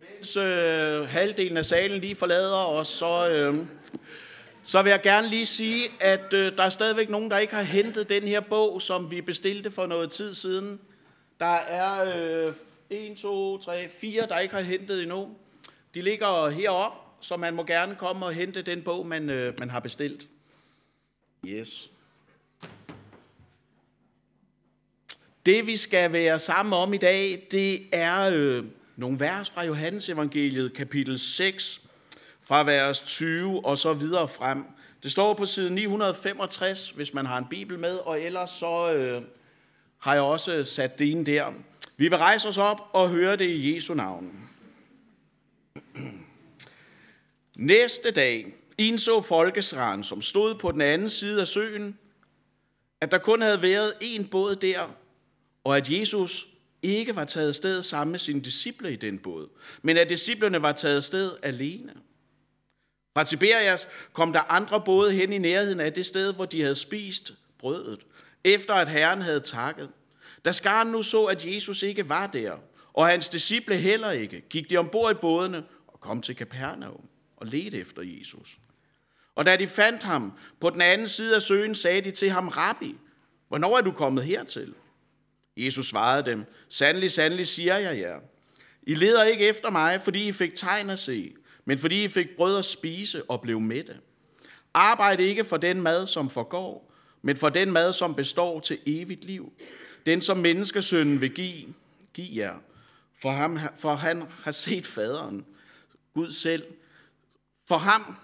Mens øh, halvdelen af salen lige forlader os, så, øh, så vil jeg gerne lige sige, at øh, der er stadigvæk nogen, der ikke har hentet den her bog, som vi bestilte for noget tid siden. Der er øh, 1, 2, 3, 4, der ikke har hentet endnu. De ligger heroppe, så man må gerne komme og hente den bog, man, øh, man har bestilt. Yes. Det vi skal være sammen om i dag, det er øh, nogle vers fra Johannes evangeliet, kapitel 6, fra vers 20 og så videre frem. Det står på side 965, hvis man har en bibel med, og ellers så øh, har jeg også sat det ind der. Vi vil rejse os op og høre det i Jesu navn. Næste dag indså folkesraren, som stod på den anden side af søen, at der kun havde været en båd der, og at Jesus ikke var taget sted sammen med sine disciple i den båd, men at disciplerne var taget sted alene. Fra Tiberias kom der andre både hen i nærheden af det sted, hvor de havde spist brødet, efter at Herren havde takket. Da skaren nu så, at Jesus ikke var der, og hans disciple heller ikke, gik de ombord i bådene og kom til Kapernaum og ledte efter Jesus. Og da de fandt ham på den anden side af søen, sagde de til ham, Rabbi, hvornår er du kommet hertil? Jesus svarede dem, Sandelig, sandelig siger jeg jer. I leder ikke efter mig, fordi I fik tegn at se, men fordi I fik brød at spise og blev mætte. Arbejd ikke for den mad, som forgår, men for den mad, som består til evigt liv. Den, som menneskesønnen vil give, giv jer. For, ham, for han har set faderen, Gud selv. For ham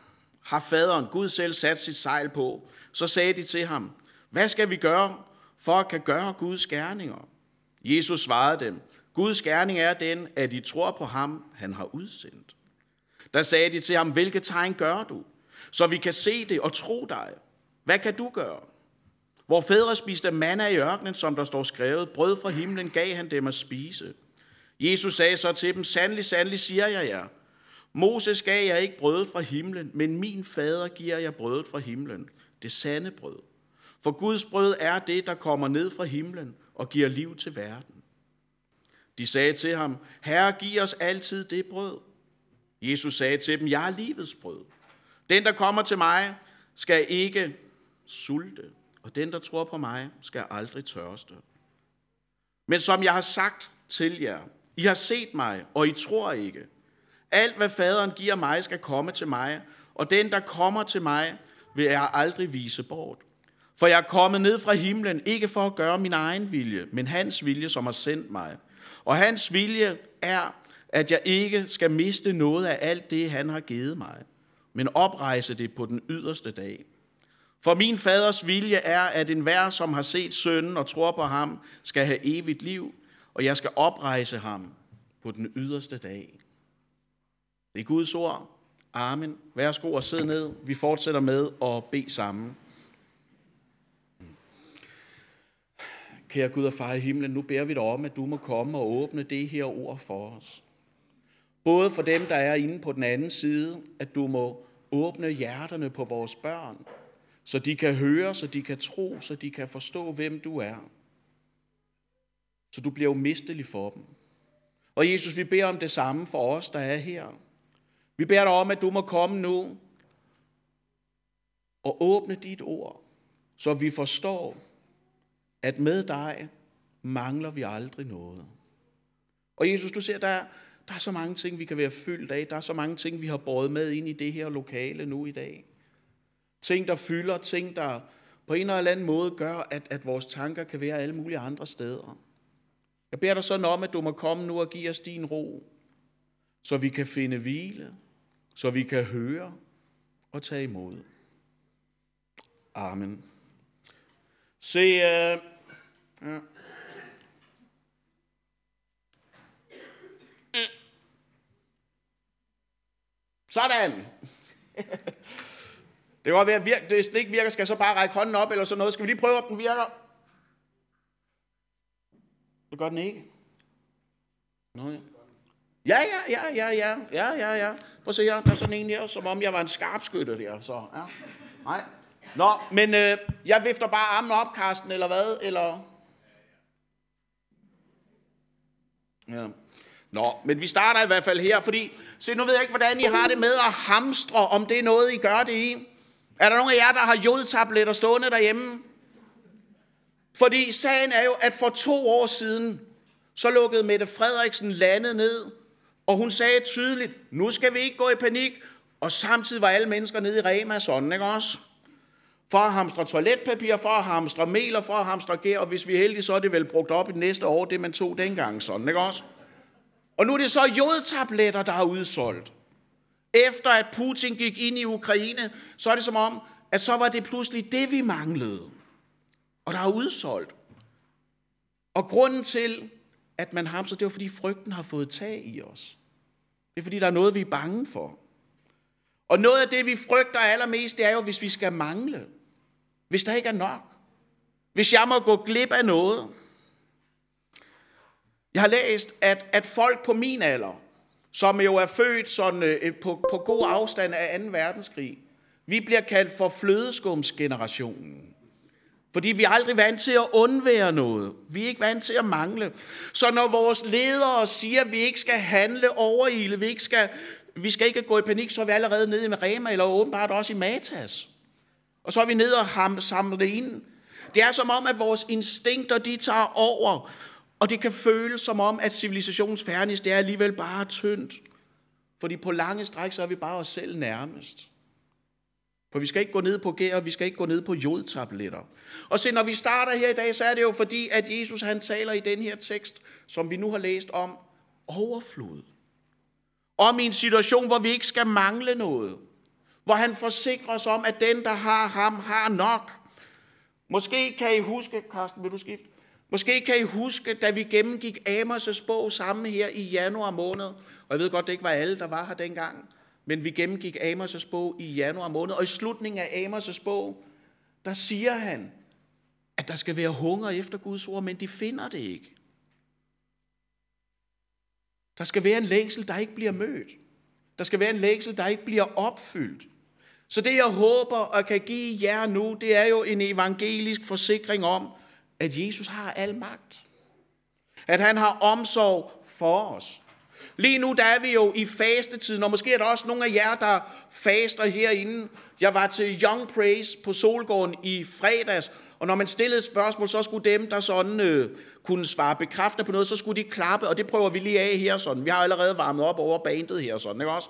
har faderen, Gud selv, sat sit sejl på. Så sagde de til ham, hvad skal vi gøre for at kan gøre Guds gerninger? Jesus svarede dem, Guds gerning er den, at I tror på ham, han har udsendt. Der sagde de til ham, hvilke tegn gør du, så vi kan se det og tro dig? Hvad kan du gøre? Hvor fædre spiste manna i ørkenen, som der står skrevet, brød fra himlen gav han dem at spise. Jesus sagde så til dem, sandelig, sandelig siger jeg jer, Moses gav jeg ikke brød fra himlen, men min fader giver jeg brødet fra himlen, det sande brød. For Guds brød er det, der kommer ned fra himlen og giver liv til verden. De sagde til ham, Herre, giv os altid det brød. Jesus sagde til dem, jeg er livets brød. Den, der kommer til mig, skal ikke sulte, og den, der tror på mig, skal aldrig tørste. Men som jeg har sagt til jer, I har set mig, og I tror ikke. Alt, hvad faderen giver mig, skal komme til mig, og den, der kommer til mig, vil jeg aldrig vise bort. For jeg er kommet ned fra himlen, ikke for at gøre min egen vilje, men hans vilje, som har sendt mig. Og hans vilje er, at jeg ikke skal miste noget af alt det, han har givet mig, men oprejse det på den yderste dag. For min faders vilje er, at enhver, som har set sønnen og tror på ham, skal have evigt liv, og jeg skal oprejse ham på den yderste dag. Det er Guds ord. Amen. Værsgo og sid ned. Vi fortsætter med at bede sammen. Kære Gud og far i himlen, nu beder vi dig om, at du må komme og åbne det her ord for os. Både for dem, der er inde på den anden side, at du må åbne hjerterne på vores børn, så de kan høre, så de kan tro, så de kan forstå, hvem du er. Så du bliver umistelig for dem. Og Jesus, vi beder om det samme for os, der er her. Vi beder dig om, at du må komme nu og åbne dit ord, så vi forstår, at med dig mangler vi aldrig noget. Og Jesus, du ser, der, der er så mange ting, vi kan være fyldt af. Der er så mange ting, vi har båret med ind i det her lokale nu i dag. Ting, der fylder, ting, der på en eller anden måde gør, at, at vores tanker kan være alle mulige andre steder. Jeg beder dig sådan om, at du må komme nu og give os din ro, så vi kan finde hvile, så vi kan høre og tage imod. Amen. Se, uh, ja. Sådan. Det godt være, at hvis det ikke virker, skal jeg så bare række hånden op eller sådan noget. Skal vi lige prøve, om den virker? Det gør den ikke. Nå ja. Ja, ja, ja, ja, ja, ja, ja, ja. Prøv at se her, der er sådan en her, som om jeg var en skarpskytte der, så ja. Nej. Nå, men øh, jeg vifter bare armen op, Karsten, eller hvad? Eller... Ja. Nå, men vi starter i hvert fald her, fordi se, nu ved jeg ikke, hvordan I har det med at hamstre, om det er noget, I gør det i. Er der nogen af jer, der har jodtabletter stående derhjemme? Fordi sagen er jo, at for to år siden, så lukkede Mette Frederiksen landet ned, og hun sagde tydeligt, nu skal vi ikke gå i panik, og samtidig var alle mennesker nede i Rema sådan, ikke også? For at hamstre toiletpapir, for at hamstre mel og for at hamstre gær, og hvis vi er heldige, så er det vel brugt op i det næste år, det man tog dengang, sådan, ikke også? Og nu er det så jodtabletter, der er udsolgt. Efter at Putin gik ind i Ukraine, så er det som om, at så var det pludselig det, vi manglede. Og der er udsolgt. Og grunden til, at man hamstrer, det er fordi frygten har fået tag i os. Det er fordi, der er noget, vi er bange for. Og noget af det, vi frygter allermest, det er jo, hvis vi skal mangle. Hvis der ikke er nok. Hvis jeg må gå glip af noget. Jeg har læst, at, at folk på min alder, som jo er født sådan, øh, øh på, på god afstand af 2. verdenskrig, vi bliver kaldt for flødeskumsgenerationen. Fordi vi er aldrig vant til at undvære noget. Vi er ikke vant til at mangle. Så når vores ledere siger, at vi ikke skal handle overile, vi ikke skal, vi skal ikke gå i panik, så er vi allerede nede med Rema, eller åbenbart også i Matas. Og så er vi ned og samle det ind. Det er som om, at vores instinkter, de tager over, og det kan føles som om, at civilisationsfærdighed, det er alligevel bare tyndt. Fordi på lange stræk, så er vi bare os selv nærmest. For vi skal ikke gå ned på gær, og vi skal ikke gå ned på jodtabletter. Og se, når vi starter her i dag, så er det jo fordi, at Jesus han taler i den her tekst, som vi nu har læst om, overflod. Om i en situation, hvor vi ikke skal mangle noget. Hvor han forsikrer os om, at den, der har ham, har nok. Måske kan I huske, Karsten, vil du skifte? Måske kan I huske, da vi gennemgik Amos' bog sammen her i januar måned. Og jeg ved godt, det ikke var alle, der var her dengang. Men vi gennemgik Amos' bog i januar måned, og i slutningen af Amos' bog, der siger han, at der skal være hunger efter Guds ord, men de finder det ikke. Der skal være en længsel, der ikke bliver mødt. Der skal være en længsel, der ikke bliver opfyldt. Så det, jeg håber og kan give jer nu, det er jo en evangelisk forsikring om, at Jesus har al magt. At han har omsorg for os. Lige nu der er vi jo i fastetiden, og måske er der også nogle af jer, der faster herinde. Jeg var til Young Praise på Solgården i fredags, og når man stillede et spørgsmål, så skulle dem, der sådan øh, kunne svare bekræftende på noget, så skulle de klappe, og det prøver vi lige af her sådan. Vi har allerede varmet op over bandet her sådan, ikke også?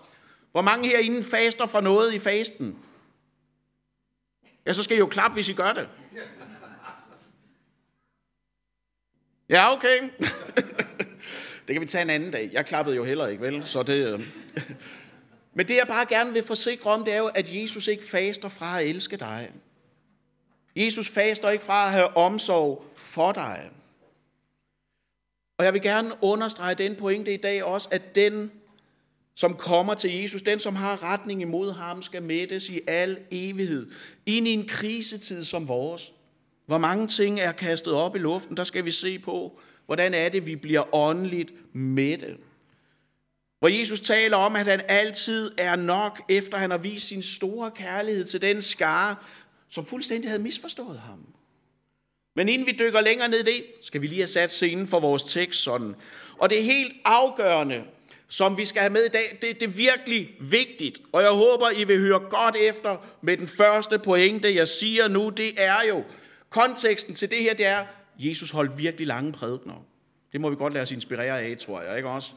Hvor mange herinde faster fra noget i fasten? Ja, så skal I jo klappe, hvis I gør det. Ja, okay. Det kan vi tage en anden dag. Jeg klappede jo heller ikke, vel? Så det. Øh. Men det jeg bare gerne vil forsikre om, det er jo, at Jesus ikke faster fra at elske dig. Jesus faster ikke fra at have omsorg for dig. Og jeg vil gerne understrege den pointe i dag også, at den, som kommer til Jesus, den, som har retning imod ham, skal mættes i al evighed. Ind i en krisetid som vores, hvor mange ting er kastet op i luften, der skal vi se på, Hvordan er det, vi bliver åndeligt mætte? Hvor Jesus taler om, at han altid er nok, efter han har vist sin store kærlighed til den skare, som fuldstændig havde misforstået ham. Men inden vi dykker længere ned i det, skal vi lige have sat scenen for vores tekst sådan. Og det er helt afgørende, som vi skal have med i dag, det, det er virkelig vigtigt. Og jeg håber, I vil høre godt efter med den første pointe, jeg siger nu. Det er jo, konteksten til det her, det er, Jesus holdt virkelig lange prædikner. Det må vi godt lade os inspirere af, tror jeg, ikke også?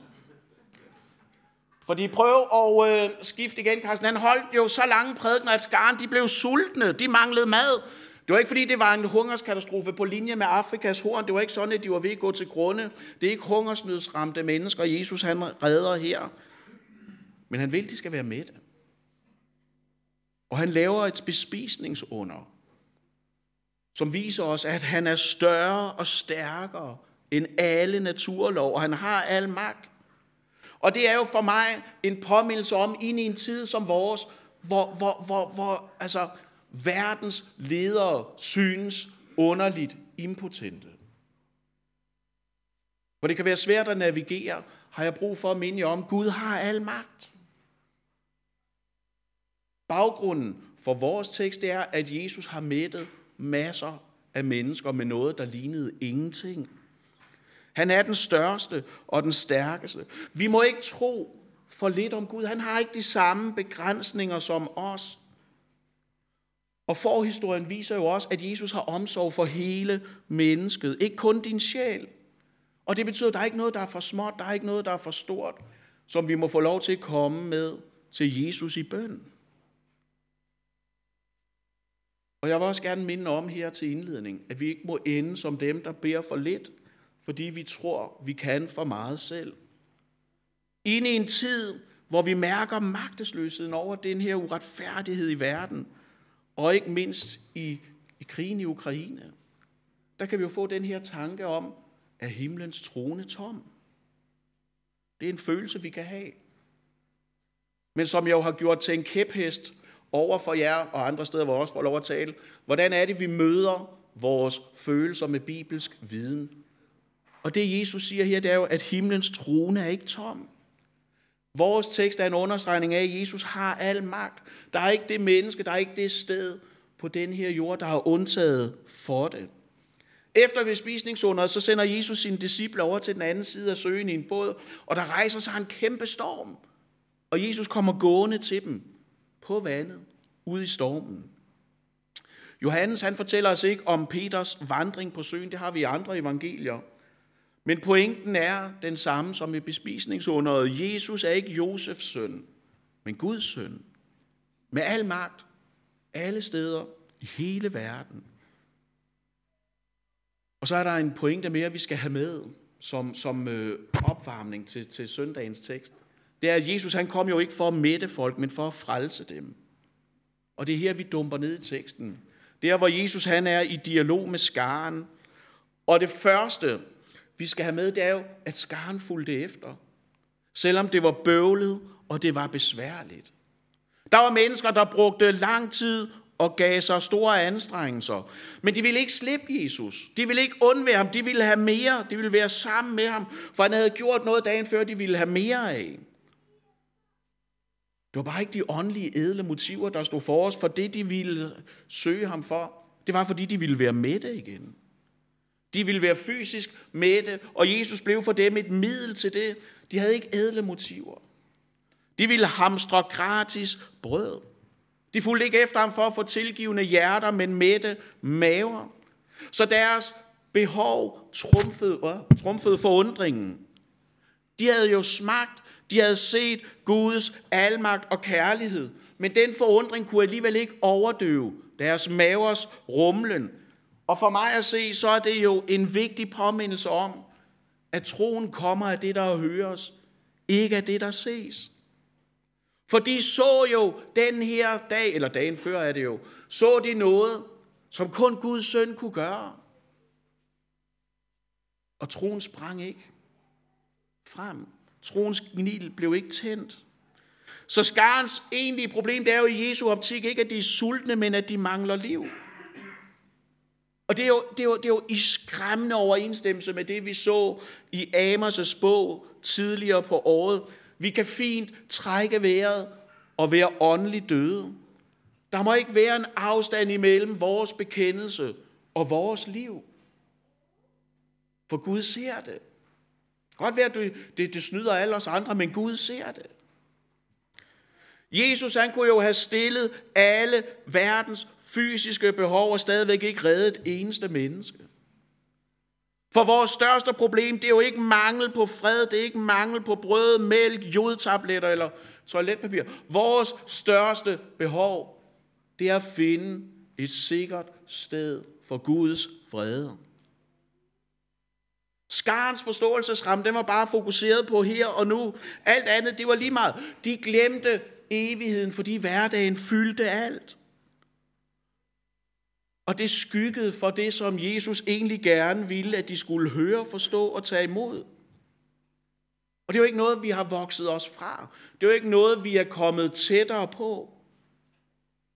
Fordi prøv at øh, skifte igen, Carsten. Han holdt jo så lange prædikner, at skaren de blev sultne. De manglede mad. Det var ikke fordi, det var en hungerskatastrofe på linje med Afrikas horn. Det var ikke sådan, at de var ved at gå til grunde. Det er ikke hungersnødsramte mennesker, Jesus han redder her. Men han vil, de skal være mætte. Og han laver et bespisningsunder som viser os, at han er større og stærkere end alle naturlov, og han har al magt. Og det er jo for mig en påmindelse om, ind i en tid som vores, hvor, hvor, hvor, hvor altså, verdens ledere synes underligt impotente. Hvor det kan være svært at navigere, har jeg brug for at minde jer om, at Gud har al magt. Baggrunden for vores tekst er, at Jesus har mættet masser af mennesker med noget, der lignede ingenting. Han er den største og den stærkeste. Vi må ikke tro for lidt om Gud. Han har ikke de samme begrænsninger som os. Og forhistorien viser jo også, at Jesus har omsorg for hele mennesket, ikke kun din sjæl. Og det betyder, at der er ikke noget, der er for småt, der er ikke noget, der er for stort, som vi må få lov til at komme med til Jesus i bøn. Og jeg vil også gerne minde om her til indledning, at vi ikke må ende som dem, der beder for lidt, fordi vi tror, vi kan for meget selv. Inde i en tid, hvor vi mærker magtesløsheden over den her uretfærdighed i verden, og ikke mindst i, i krigen i Ukraine, der kan vi jo få den her tanke om, at himlens trone tom. Det er en følelse, vi kan have. Men som jeg jo har gjort til en kæphest over for jer og andre steder, hvor jeg også får lov at tale, hvordan er det, vi møder vores følelser med bibelsk viden? Og det Jesus siger her, det er jo, at himlens trone er ikke tom. Vores tekst er en understregning af, at Jesus har al magt. Der er ikke det menneske, der er ikke det sted på den her jord, der har undtaget for det. Efter bespisningsunderet, så sender Jesus sine disciple over til den anden side af søen i en båd, og der rejser sig en kæmpe storm. Og Jesus kommer gående til dem på vandet, ude i stormen. Johannes han fortæller os ikke om Peters vandring på søen, det har vi i andre evangelier. Men pointen er den samme som i bespisningsunderet. Jesus er ikke Josefs søn, men Guds søn. Med al magt, alle steder, i hele verden. Og så er der en pointe mere, vi skal have med som, som øh, opvarmning til, til søndagens tekst. Det er, at Jesus han kom jo ikke for at mætte folk, men for at frelse dem. Og det er her, vi dumper ned i teksten. Det er, hvor Jesus han er i dialog med skaren. Og det første, vi skal have med, det er jo, at skaren fulgte efter. Selvom det var bøvlet, og det var besværligt. Der var mennesker, der brugte lang tid og gav sig store anstrengelser. Men de ville ikke slippe Jesus. De ville ikke undvære ham. De ville have mere. De ville være sammen med ham. For han havde gjort noget dagen før, de ville have mere af. Det var bare ikke de åndelige, edle motiver, der stod for os, for det, de ville søge ham for. Det var, fordi de ville være mætte igen. De ville være fysisk mætte, og Jesus blev for dem et middel til det. De havde ikke edle motiver. De ville hamstre gratis brød. De fulgte ikke efter ham for at få tilgivende hjerter, men mætte maver. Så deres behov trumfede, øh, trumfede forundringen. De havde jo smagt, de havde set Guds almagt og kærlighed, men den forundring kunne alligevel ikke overdøve deres mavers rumlen. Og for mig at se, så er det jo en vigtig påmindelse om, at troen kommer af det, der høres, ikke af det, der ses. For de så jo den her dag, eller dagen før er det jo, så de noget, som kun Guds søn kunne gøre. Og troen sprang ikke frem. Troens gnil blev ikke tændt. Så skarens egentlige problem, det er jo i Jesu optik ikke, at de er sultne, men at de mangler liv. Og det er, jo, det, er jo, det er jo i skræmmende overensstemmelse med det, vi så i Amos' bog tidligere på året, vi kan fint trække vejret og være åndeligt døde. Der må ikke være en afstand imellem vores bekendelse og vores liv. For Gud ser det. Godt være, at det, det, det snyder alle os andre, men Gud ser det. Jesus han kunne jo have stillet alle verdens fysiske behov er stadigvæk ikke reddet et eneste menneske. For vores største problem, det er jo ikke mangel på fred, det er ikke mangel på brød, mælk, jodtabletter eller toiletpapir. Vores største behov, det er at finde et sikkert sted for Guds fred. Skarens forståelsesramme, den var bare fokuseret på her og nu. Alt andet, det var lige meget. De glemte evigheden, fordi hverdagen fyldte alt. Og det skyggede for det, som Jesus egentlig gerne ville, at de skulle høre, forstå og tage imod. Og det er jo ikke noget, vi har vokset os fra. Det er jo ikke noget, vi er kommet tættere på.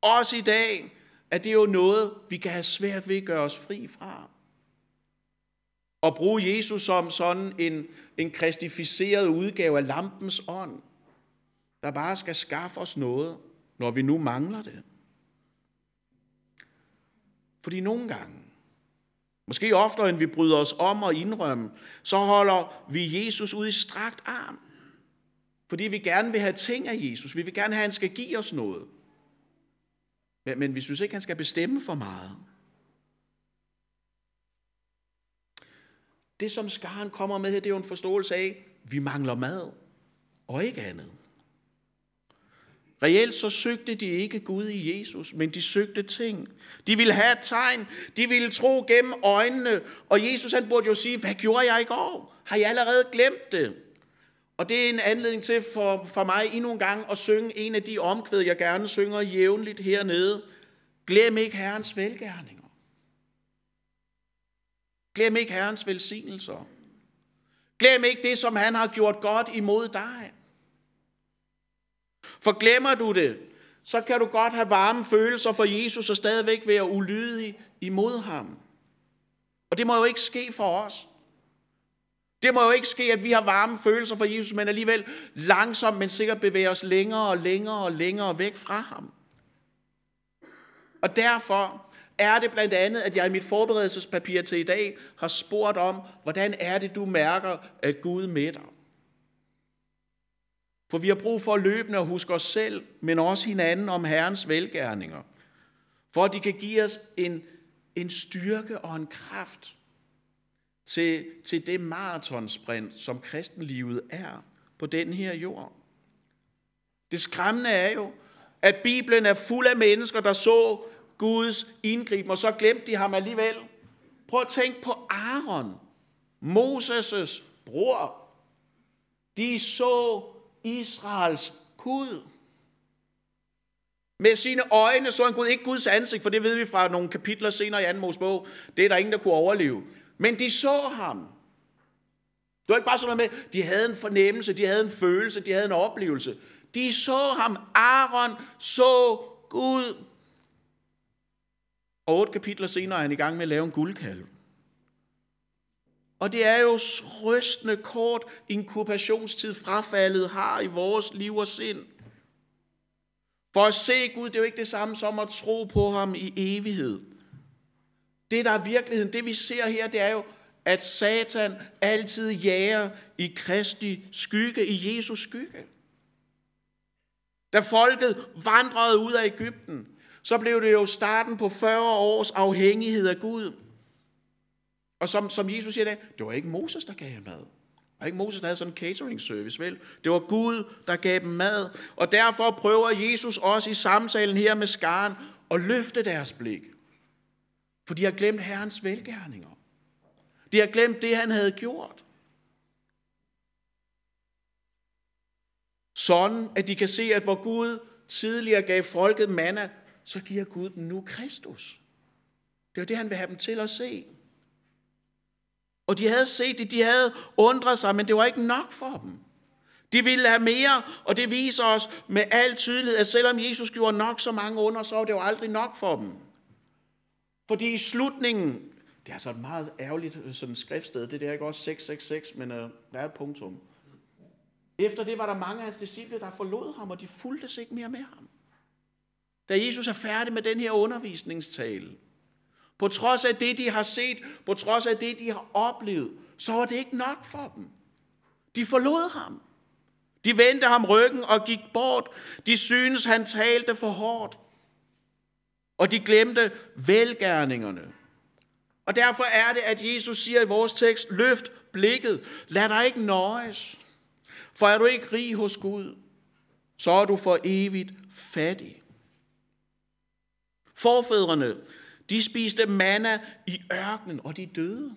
Også i dag er det jo noget, vi kan have svært ved at gøre os fri fra. Og bruge Jesus som sådan en, en kristificeret udgave af lampens ånd, der bare skal skaffe os noget, når vi nu mangler det. Fordi nogle gange, måske oftere end vi bryder os om og indrømme, så holder vi Jesus ud i strakt arm. Fordi vi gerne vil have ting af Jesus. Vi vil gerne have, at han skal give os noget. Men, men vi synes ikke, han skal bestemme for meget. Det, som skaren kommer med her, det er jo en forståelse af, at vi mangler mad og ikke andet. Reelt så søgte de ikke Gud i Jesus, men de søgte ting. De ville have et tegn. De ville tro gennem øjnene. Og Jesus han burde jo sige, hvad gjorde jeg i går? Har jeg allerede glemt det? Og det er en anledning til for, for mig endnu en gang at synge en af de omkvæd, jeg gerne synger jævnligt hernede. Glem ikke Herrens velgærninger. Glem ikke Herrens velsignelser. Glem ikke det, som han har gjort godt imod dig. For glemmer du det, så kan du godt have varme følelser for Jesus og stadigvæk være ulydig imod ham. Og det må jo ikke ske for os. Det må jo ikke ske, at vi har varme følelser for Jesus, men alligevel langsomt, men sikkert bevæger os længere og længere og længere væk fra ham. Og derfor er det blandt andet, at jeg i mit forberedelsespapir til i dag har spurgt om, hvordan er det, du mærker, at Gud med dig? For vi har brug for løbende at huske os selv, men også hinanden om Herrens velgærninger. For at de kan give os en, en styrke og en kraft til, til det maratonsprint, som kristenlivet er på den her jord. Det skræmmende er jo, at Bibelen er fuld af mennesker, der så Guds indgriben, og så glemte de ham alligevel. Prøv at tænke på Aaron, Moses' bror. De så Israels Gud. Med sine øjne så han Gud, ikke Guds ansigt, for det ved vi fra nogle kapitler senere i 2. Mosebog. Det er der ingen, der kunne overleve. Men de så ham. Det var ikke bare sådan noget med, de havde en fornemmelse, de havde en følelse, de havde en oplevelse. De så ham. Aaron så Gud. Og otte kapitler senere er han i gang med at lave en guldkalv. Og det er jo rystende kort inkubationstid frafaldet har i vores liv og sind. For at se Gud, det er jo ikke det samme som at tro på ham i evighed. Det, der er virkeligheden, det vi ser her, det er jo, at Satan altid jager i Kristi skygge, i Jesus skygge. Da folket vandrede ud af Ægypten, så blev det jo starten på 40 års afhængighed af Gud. Og som, som Jesus siger dag, det var ikke Moses, der gav jer mad. Og ikke Moses, der havde sådan en catering service, vel? Det var Gud, der gav dem mad. Og derfor prøver Jesus også i samtalen her med skaren at løfte deres blik. For de har glemt Herrens velgærninger. De har glemt det, han havde gjort. Sådan, at de kan se, at hvor Gud tidligere gav folket manna, så giver Gud dem nu Kristus. Det er det, han vil have dem til at se. Og de havde set det, de havde undret sig, men det var ikke nok for dem. De ville have mere, og det viser os med al tydelighed, at selvom Jesus gjorde nok så mange under, så var det jo aldrig nok for dem. Fordi i slutningen, det er altså et meget ærgerligt øh, sådan skriftsted, det der ikke også 666, men øh, der er et punktum. Efter det var der mange af hans disciple, der forlod ham, og de fulgte sig ikke mere med ham. Da Jesus er færdig med den her undervisningstale, på trods af det, de har set, på trods af det, de har oplevet, så var det ikke nok for dem. De forlod ham. De vendte ham ryggen og gik bort. De synes, han talte for hårdt. Og de glemte velgærningerne. Og derfor er det, at Jesus siger i vores tekst, løft blikket, lad dig ikke nøjes. For er du ikke rig hos Gud, så er du for evigt fattig. Forfædrene, de spiste manna i ørkenen, og de døde.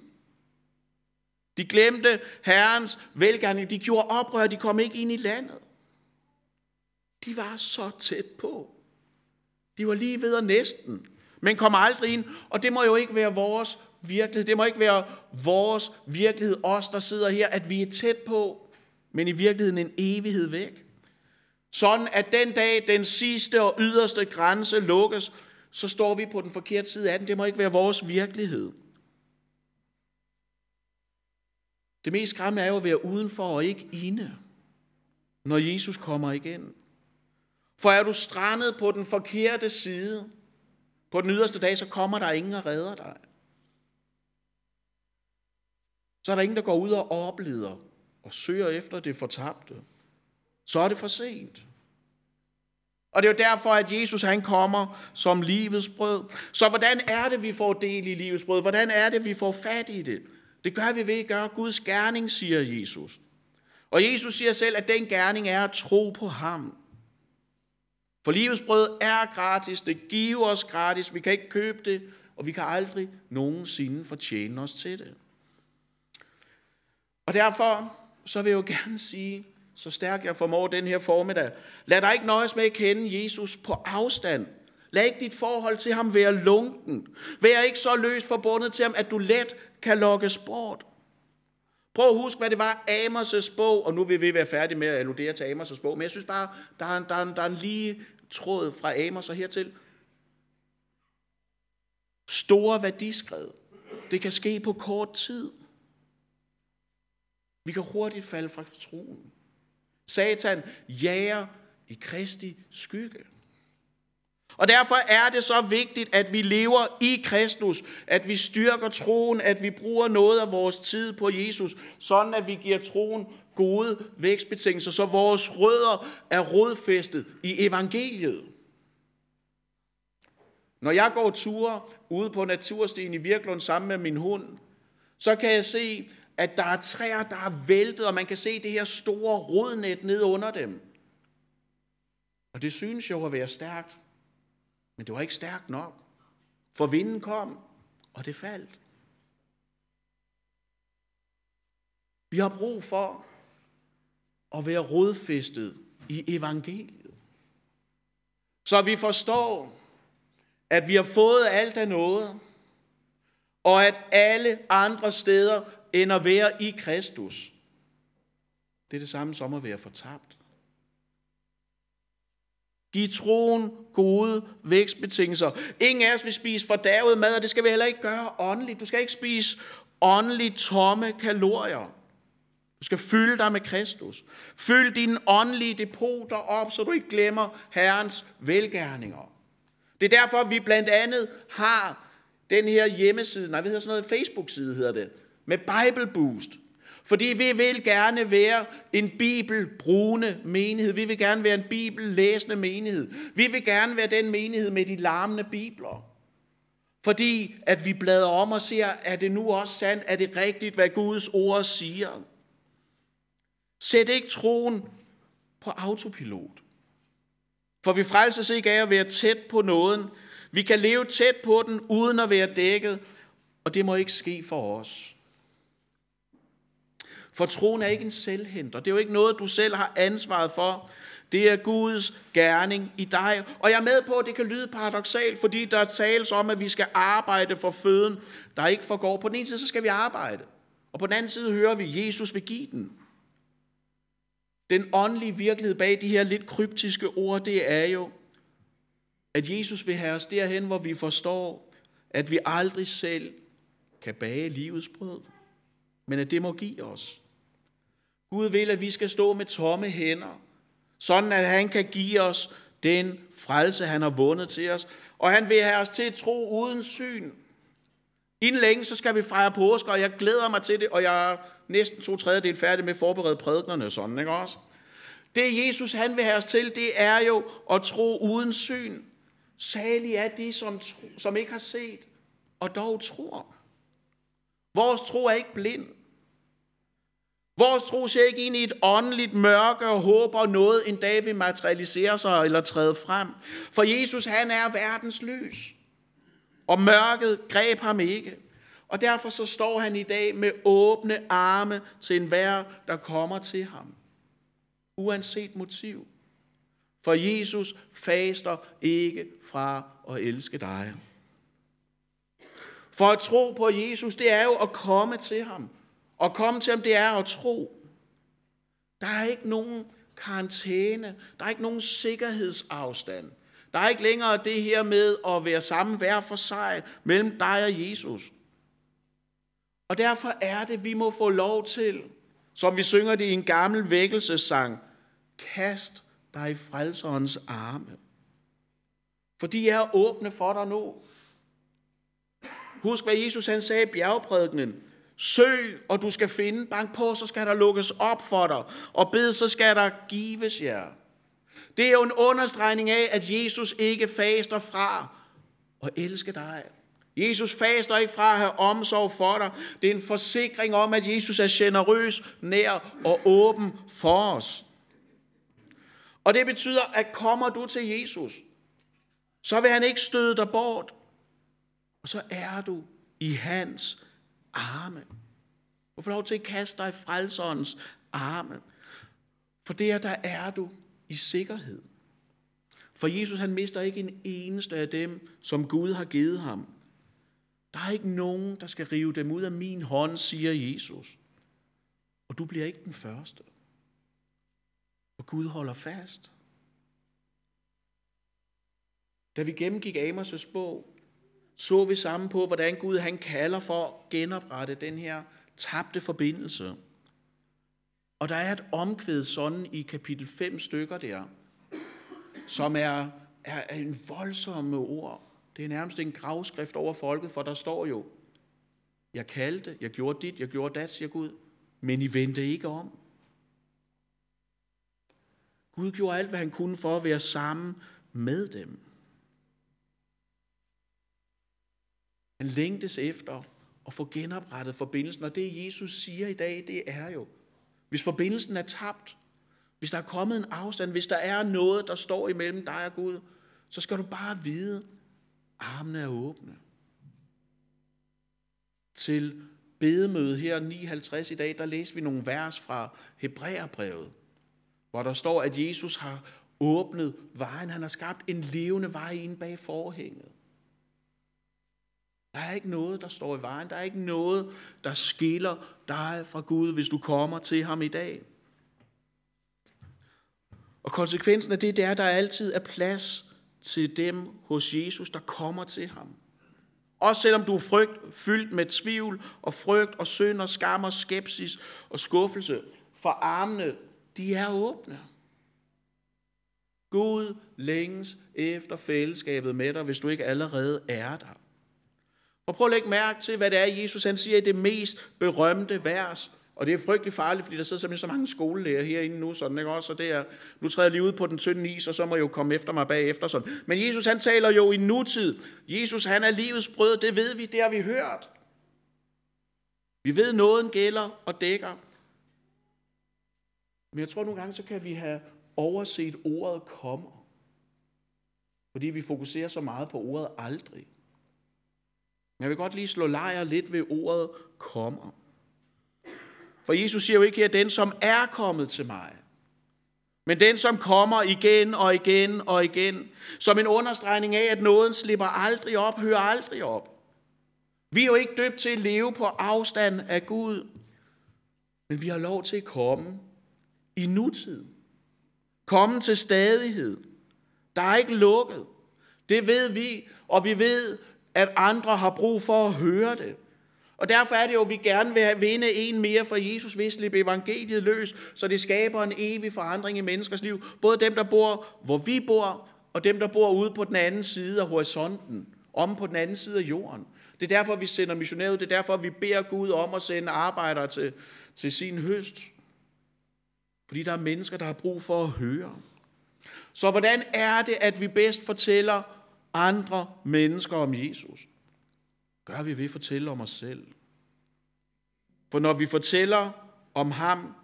De glemte Herrens velgærning. De gjorde oprør, de kom ikke ind i landet. De var så tæt på. De var lige ved at næsten, men kom aldrig ind. Og det må jo ikke være vores virkelighed. Det må ikke være vores virkelighed, os der sidder her, at vi er tæt på, men i virkeligheden en evighed væk. Sådan at den dag, den sidste og yderste grænse lukkes, så står vi på den forkerte side af den. Det må ikke være vores virkelighed. Det mest skræmmende er jo at være udenfor og ikke inde, når Jesus kommer igen. For er du strandet på den forkerte side, på den yderste dag, så kommer der ingen og redder dig. så er der ingen, der går ud og opleder og søger efter det fortabte. Så er det for sent. Og det er jo derfor, at Jesus han kommer som livets brød. Så hvordan er det, vi får del i livets brød? Hvordan er det, vi får fat i det? Det gør vi ved at gøre Guds gerning, siger Jesus. Og Jesus siger selv, at den gerning er at tro på ham. For livets brød er gratis, det giver os gratis, vi kan ikke købe det, og vi kan aldrig nogensinde fortjene os til det. Og derfor så vil jeg jo gerne sige, så stærk jeg formår den her formiddag, lad dig ikke nøjes med at kende Jesus på afstand. Lad ikke dit forhold til ham være lunken. Vær ikke så løst forbundet til ham, at du let kan lokkes bort. Prøv at huske, hvad det var Amos' bog, og nu vil vi være færdige med at alludere til Amos' bog, men jeg synes bare, der er en, der er en, der er en lige tråd fra Amos og hertil. Store værdiskred. Det kan ske på kort tid. Vi kan hurtigt falde fra troen. Satan jager i Kristi skygge. Og derfor er det så vigtigt, at vi lever i Kristus, at vi styrker troen, at vi bruger noget af vores tid på Jesus, sådan at vi giver troen gode vækstbetingelser, så vores rødder er rodfæstet i evangeliet. Når jeg går ture ude på naturstien i Virklund sammen med min hund, så kan jeg se, at der er træer, der er væltet, og man kan se det her store rodnet ned under dem. Og det synes jo at være stærkt. Men det var ikke stærkt nok. For vinden kom, og det faldt. Vi har brug for at være rodfæstet i evangeliet. Så vi forstår, at vi har fået alt af noget, og at alle andre steder end at være i Kristus. Det er det samme som at være fortabt. Giv troen gode vækstbetingelser. Ingen af os vil spise fordærvet mad, og det skal vi heller ikke gøre åndeligt. Du skal ikke spise åndeligt tomme kalorier. Du skal fylde dig med Kristus. Fyld dine åndelige depoter op, så du ikke glemmer Herrens velgærninger. Det er derfor, vi blandt andet har den her hjemmeside, nej, hvad hedder sådan noget, Facebook-side hedder det, med Bible Boost. Fordi vi vil gerne være en bibelbrugende menighed. Vi vil gerne være en bibellæsende menighed. Vi vil gerne være den menighed med de larmende bibler. Fordi at vi bladrer om og ser, er det nu også sandt? Er det rigtigt, hvad Guds ord siger? Sæt ikke troen på autopilot. For vi frelses ikke af at være tæt på nåden. Vi kan leve tæt på den, uden at være dækket, og det må ikke ske for os. For troen er ikke en selvhenter. Det er jo ikke noget, du selv har ansvaret for. Det er Guds gerning i dig. Og jeg er med på, at det kan lyde paradoxalt, fordi der tales om, at vi skal arbejde for føden, der ikke forgår. På den ene side, så skal vi arbejde. Og på den anden side hører vi, at Jesus vil give den. Den åndelige virkelighed bag de her lidt kryptiske ord, det er jo, at Jesus vil have os derhen, hvor vi forstår, at vi aldrig selv kan bage livets brød, men at det må give os. Gud vil, at vi skal stå med tomme hænder, sådan at han kan give os den frelse, han har vundet til os. Og han vil have os til at tro uden syn. Inden længe, så skal vi fejre påske, og jeg glæder mig til det, og jeg er næsten to tredjedel færdig med at forberede prædiknerne sådan, ikke også? Det Jesus, han vil have os til, det er jo at tro uden syn. Særlig er de, som, som ikke har set, og dog tror. Vores tro er ikke blind. Vores tro ser ikke ind i et åndeligt mørke og håber noget en dag vil materialisere sig eller træde frem. For Jesus, han er verdens lys. Og mørket greb ham ikke. Og derfor så står han i dag med åbne arme til enhver, der kommer til ham. Uanset motiv. For Jesus faster ikke fra at elske dig. For at tro på Jesus, det er jo at komme til ham. Og komme til ham, det er at tro. Der er ikke nogen karantæne. Der er ikke nogen sikkerhedsafstand. Der er ikke længere det her med at være sammen hver for sig mellem dig og Jesus. Og derfor er det, vi må få lov til, som vi synger det i en gammel vækkelsesang, kast dig i frelserens arme. For de er åbne for dig nu. Husk, hvad Jesus han sagde i bjergprædikenen. Søg, og du skal finde. Bank på, så skal der lukkes op for dig. Og bed, så skal der gives jer. Det er jo en understregning af, at Jesus ikke faster fra at elske dig. Jesus faster ikke fra at have omsorg for dig. Det er en forsikring om, at Jesus er generøs, nær og åben for os. Og det betyder, at kommer du til Jesus, så vil han ikke støde dig bort. Og så er du i hans arme. Du får lov til at kaste dig i frelserens arme. For der, der er du i sikkerhed. For Jesus han mister ikke en eneste af dem, som Gud har givet ham. Der er ikke nogen, der skal rive dem ud af min hånd, siger Jesus. Og du bliver ikke den første. Og Gud holder fast. Da vi gennemgik Amos' bog, så vi sammen på, hvordan Gud han kalder for at genoprette den her tabte forbindelse. Og der er et omkvæd sådan i kapitel 5 stykker der, som er, er en voldsom ord. Det er nærmest en gravskrift over folket, for der står jo, jeg kaldte, jeg gjorde dit, jeg gjorde dat, siger Gud, men I vendte ikke om. Gud gjorde alt, hvad han kunne for at være sammen med dem. Han længtes efter at få genoprettet forbindelsen, og det Jesus siger i dag, det er jo, hvis forbindelsen er tabt, hvis der er kommet en afstand, hvis der er noget, der står imellem dig og Gud, så skal du bare vide, armene er åbne. Til bedemødet her 59 i dag, der læser vi nogle vers fra Hebræerbrevet, hvor der står, at Jesus har åbnet vejen. Han har skabt en levende vej ind bag forhænget. Der er ikke noget, der står i vejen. Der er ikke noget, der skiller dig fra Gud, hvis du kommer til ham i dag. Og konsekvensen af det, det er, at der altid er plads til dem hos Jesus, der kommer til ham. Også selvom du er frygt, fyldt med tvivl og frygt og synd og skam og skepsis og skuffelse, for armene, de er åbne. Gud længes efter fællesskabet med dig, hvis du ikke allerede er der. Og prøv at lægge mærke til, hvad det er, Jesus han siger i det mest berømte vers. Og det er frygtelig farligt, fordi der sidder simpelthen så mange skolelærer herinde nu, sådan, ikke også? Og det er, nu træder jeg lige ud på den tynde is, og så må jeg jo komme efter mig bagefter. Sådan. Men Jesus han taler jo i nutid. Jesus han er livets brød, det ved vi, det har vi hørt. Vi ved, nåden gælder og dækker. Men jeg tror nogle gange, så kan vi have overset ordet kommer. Fordi vi fokuserer så meget på ordet aldrig. Men jeg vil godt lige slå lejr lidt ved ordet kommer. For Jesus siger jo ikke her, den som er kommet til mig. Men den, som kommer igen og igen og igen, som en understregning af, at nåden slipper aldrig op, hører aldrig op. Vi er jo ikke døbt til at leve på afstand af Gud, men vi har lov til at komme i nutid. Komme til stadighed. Der er ikke lukket. Det ved vi, og vi ved, at andre har brug for at høre det. Og derfor er det jo, at vi gerne vil vinde en mere for Jesus, hvis slippe evangeliet løs, så det skaber en evig forandring i menneskers liv. Både dem, der bor, hvor vi bor, og dem, der bor ude på den anden side af horisonten, om på den anden side af jorden. Det er derfor, vi sender missionærer ud. Det er derfor, vi beder Gud om at sende arbejdere til, til sin høst. Fordi der er mennesker, der har brug for at høre. Så hvordan er det, at vi bedst fortæller andre mennesker om Jesus? Gør vi ved at fortælle om os selv. For når vi fortæller om ham,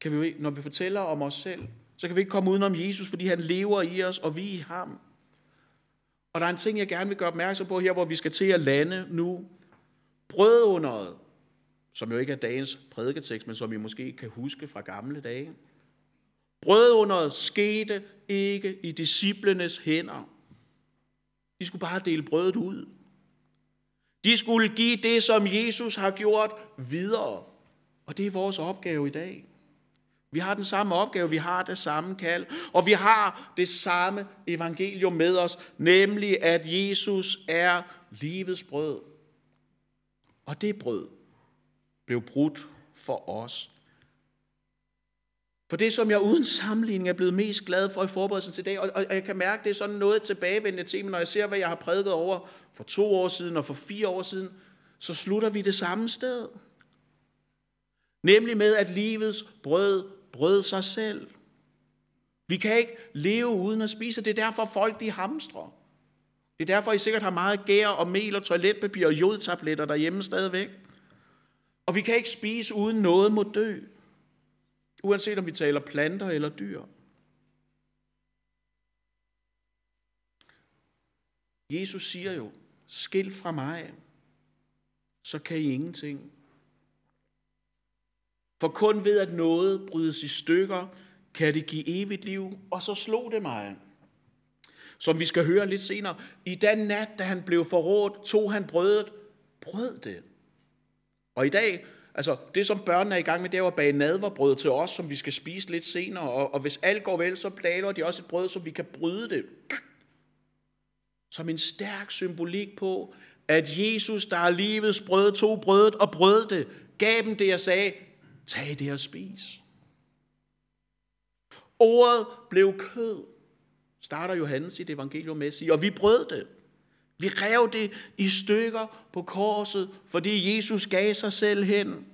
kan vi, når vi fortæller om os selv, så kan vi ikke komme udenom Jesus, fordi han lever i os, og vi i ham. Og der er en ting, jeg gerne vil gøre opmærksom på her, hvor vi skal til at lande nu. Brødunderet, som jo ikke er dagens prædiketekst, men som vi måske kan huske fra gamle dage. Brødunderet skete ikke i disciplenes hænder. De skulle bare dele brødet ud. De skulle give det, som Jesus har gjort videre. Og det er vores opgave i dag. Vi har den samme opgave, vi har det samme kald, og vi har det samme evangelium med os, nemlig at Jesus er livets brød. Og det brød blev brudt for os. For det, som jeg uden sammenligning er blevet mest glad for i forberedelsen til i dag, og jeg kan mærke, det er sådan noget tilbagevendende tema, når jeg ser, hvad jeg har prædiket over for to år siden og for fire år siden, så slutter vi det samme sted. Nemlig med, at livets brød brød sig selv. Vi kan ikke leve uden at spise. Det er derfor folk de hamstrer. Det er derfor, I sikkert har meget gær og mel og toiletpapir og jodtabletter derhjemme stadigvæk. Og vi kan ikke spise uden noget må dø. Uanset om vi taler planter eller dyr. Jesus siger jo, skil fra mig, så kan I ingenting. For kun ved at noget brydes i stykker, kan det give evigt liv. Og så slog det mig. Som vi skal høre lidt senere. I den nat, da han blev forrådt, tog han brødet, brød det. Og i dag, altså det som børnene er i gang med, det er jo at bage nadverbrød til os, som vi skal spise lidt senere. Og, og hvis alt går vel, så planer de også et brød, så vi kan bryde det. Som en stærk symbolik på, at Jesus, der er livets brød, tog brødet og brød det, gav dem det, jeg sagde, tag det og spis. Ordet blev kød, starter Johannes sit evangelium med at sige, og vi brød det. Vi rev det i stykker på korset, fordi Jesus gav sig selv hen.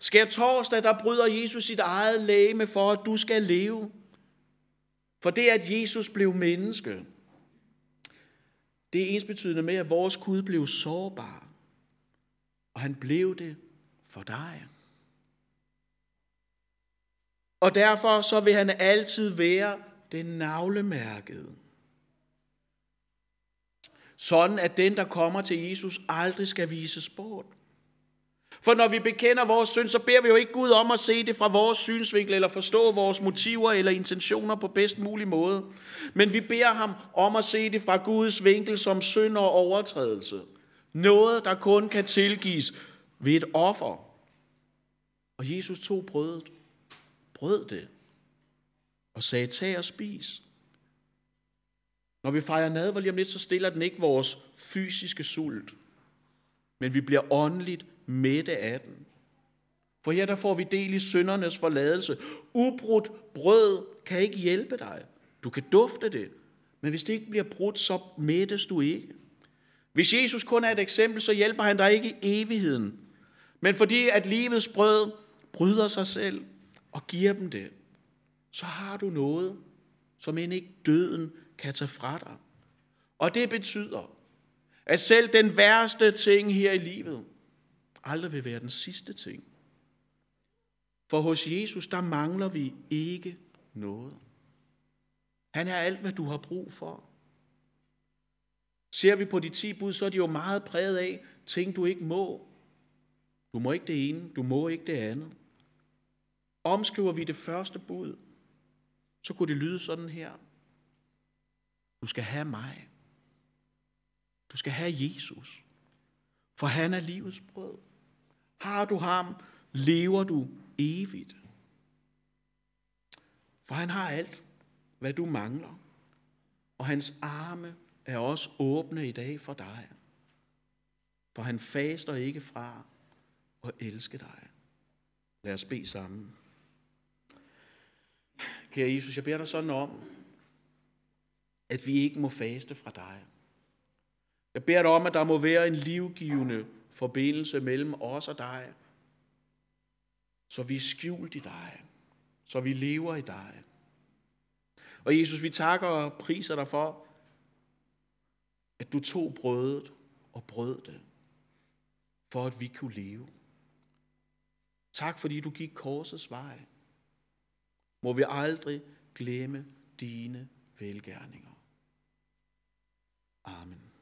Skær torsdag, der bryder Jesus sit eget læme for, at du skal leve. For det, at Jesus blev menneske, det er ensbetydende med, at vores Gud blev sårbar. Og han blev det for dig. Og derfor så vil han altid være den navlemærkede. Sådan at den, der kommer til Jesus, aldrig skal vises bort. For når vi bekender vores synd, så beder vi jo ikke Gud om at se det fra vores synsvinkel, eller forstå vores motiver eller intentioner på bedst mulig måde. Men vi beder ham om at se det fra Guds vinkel som synd og overtrædelse. Noget, der kun kan tilgives ved et offer. Og Jesus tog brødet, brød det, og sagde, tag og spis. Når vi fejrer nadver lige om lidt, så stiller den ikke vores fysiske sult, men vi bliver åndeligt mætte af den. For her der får vi del i syndernes forladelse. Ubrudt brød kan ikke hjælpe dig. Du kan dufte det, men hvis det ikke bliver brudt, så mættes du ikke. Hvis Jesus kun er et eksempel, så hjælper han dig ikke i evigheden. Men fordi at livets brød bryder sig selv og giver dem det, så har du noget, som end ikke døden kan tage fra dig. Og det betyder, at selv den værste ting her i livet, aldrig vil være den sidste ting. For hos Jesus, der mangler vi ikke noget. Han er alt, hvad du har brug for. Ser vi på de ti bud, så er de jo meget præget af ting, du ikke må. Du må ikke det ene, du må ikke det andet. Omskriver vi det første bud, så kunne det lyde sådan her. Du skal have mig. Du skal have Jesus. For han er livets brød. Har du ham, lever du evigt. For han har alt, hvad du mangler. Og hans arme er også åbne i dag for dig. For han faster ikke fra at elske dig. Lad os bede sammen. Kære Jesus, jeg beder dig sådan om, at vi ikke må faste fra dig. Jeg beder dig om, at der må være en livgivende forbindelse mellem os og dig, så vi er skjult i dig, så vi lever i dig. Og Jesus, vi takker og priser dig for, at du tog brødet og brød det, for at vi kunne leve. Tak fordi du gik korsets vej. Må vi aldrig glemme dine velgærninger. Amen.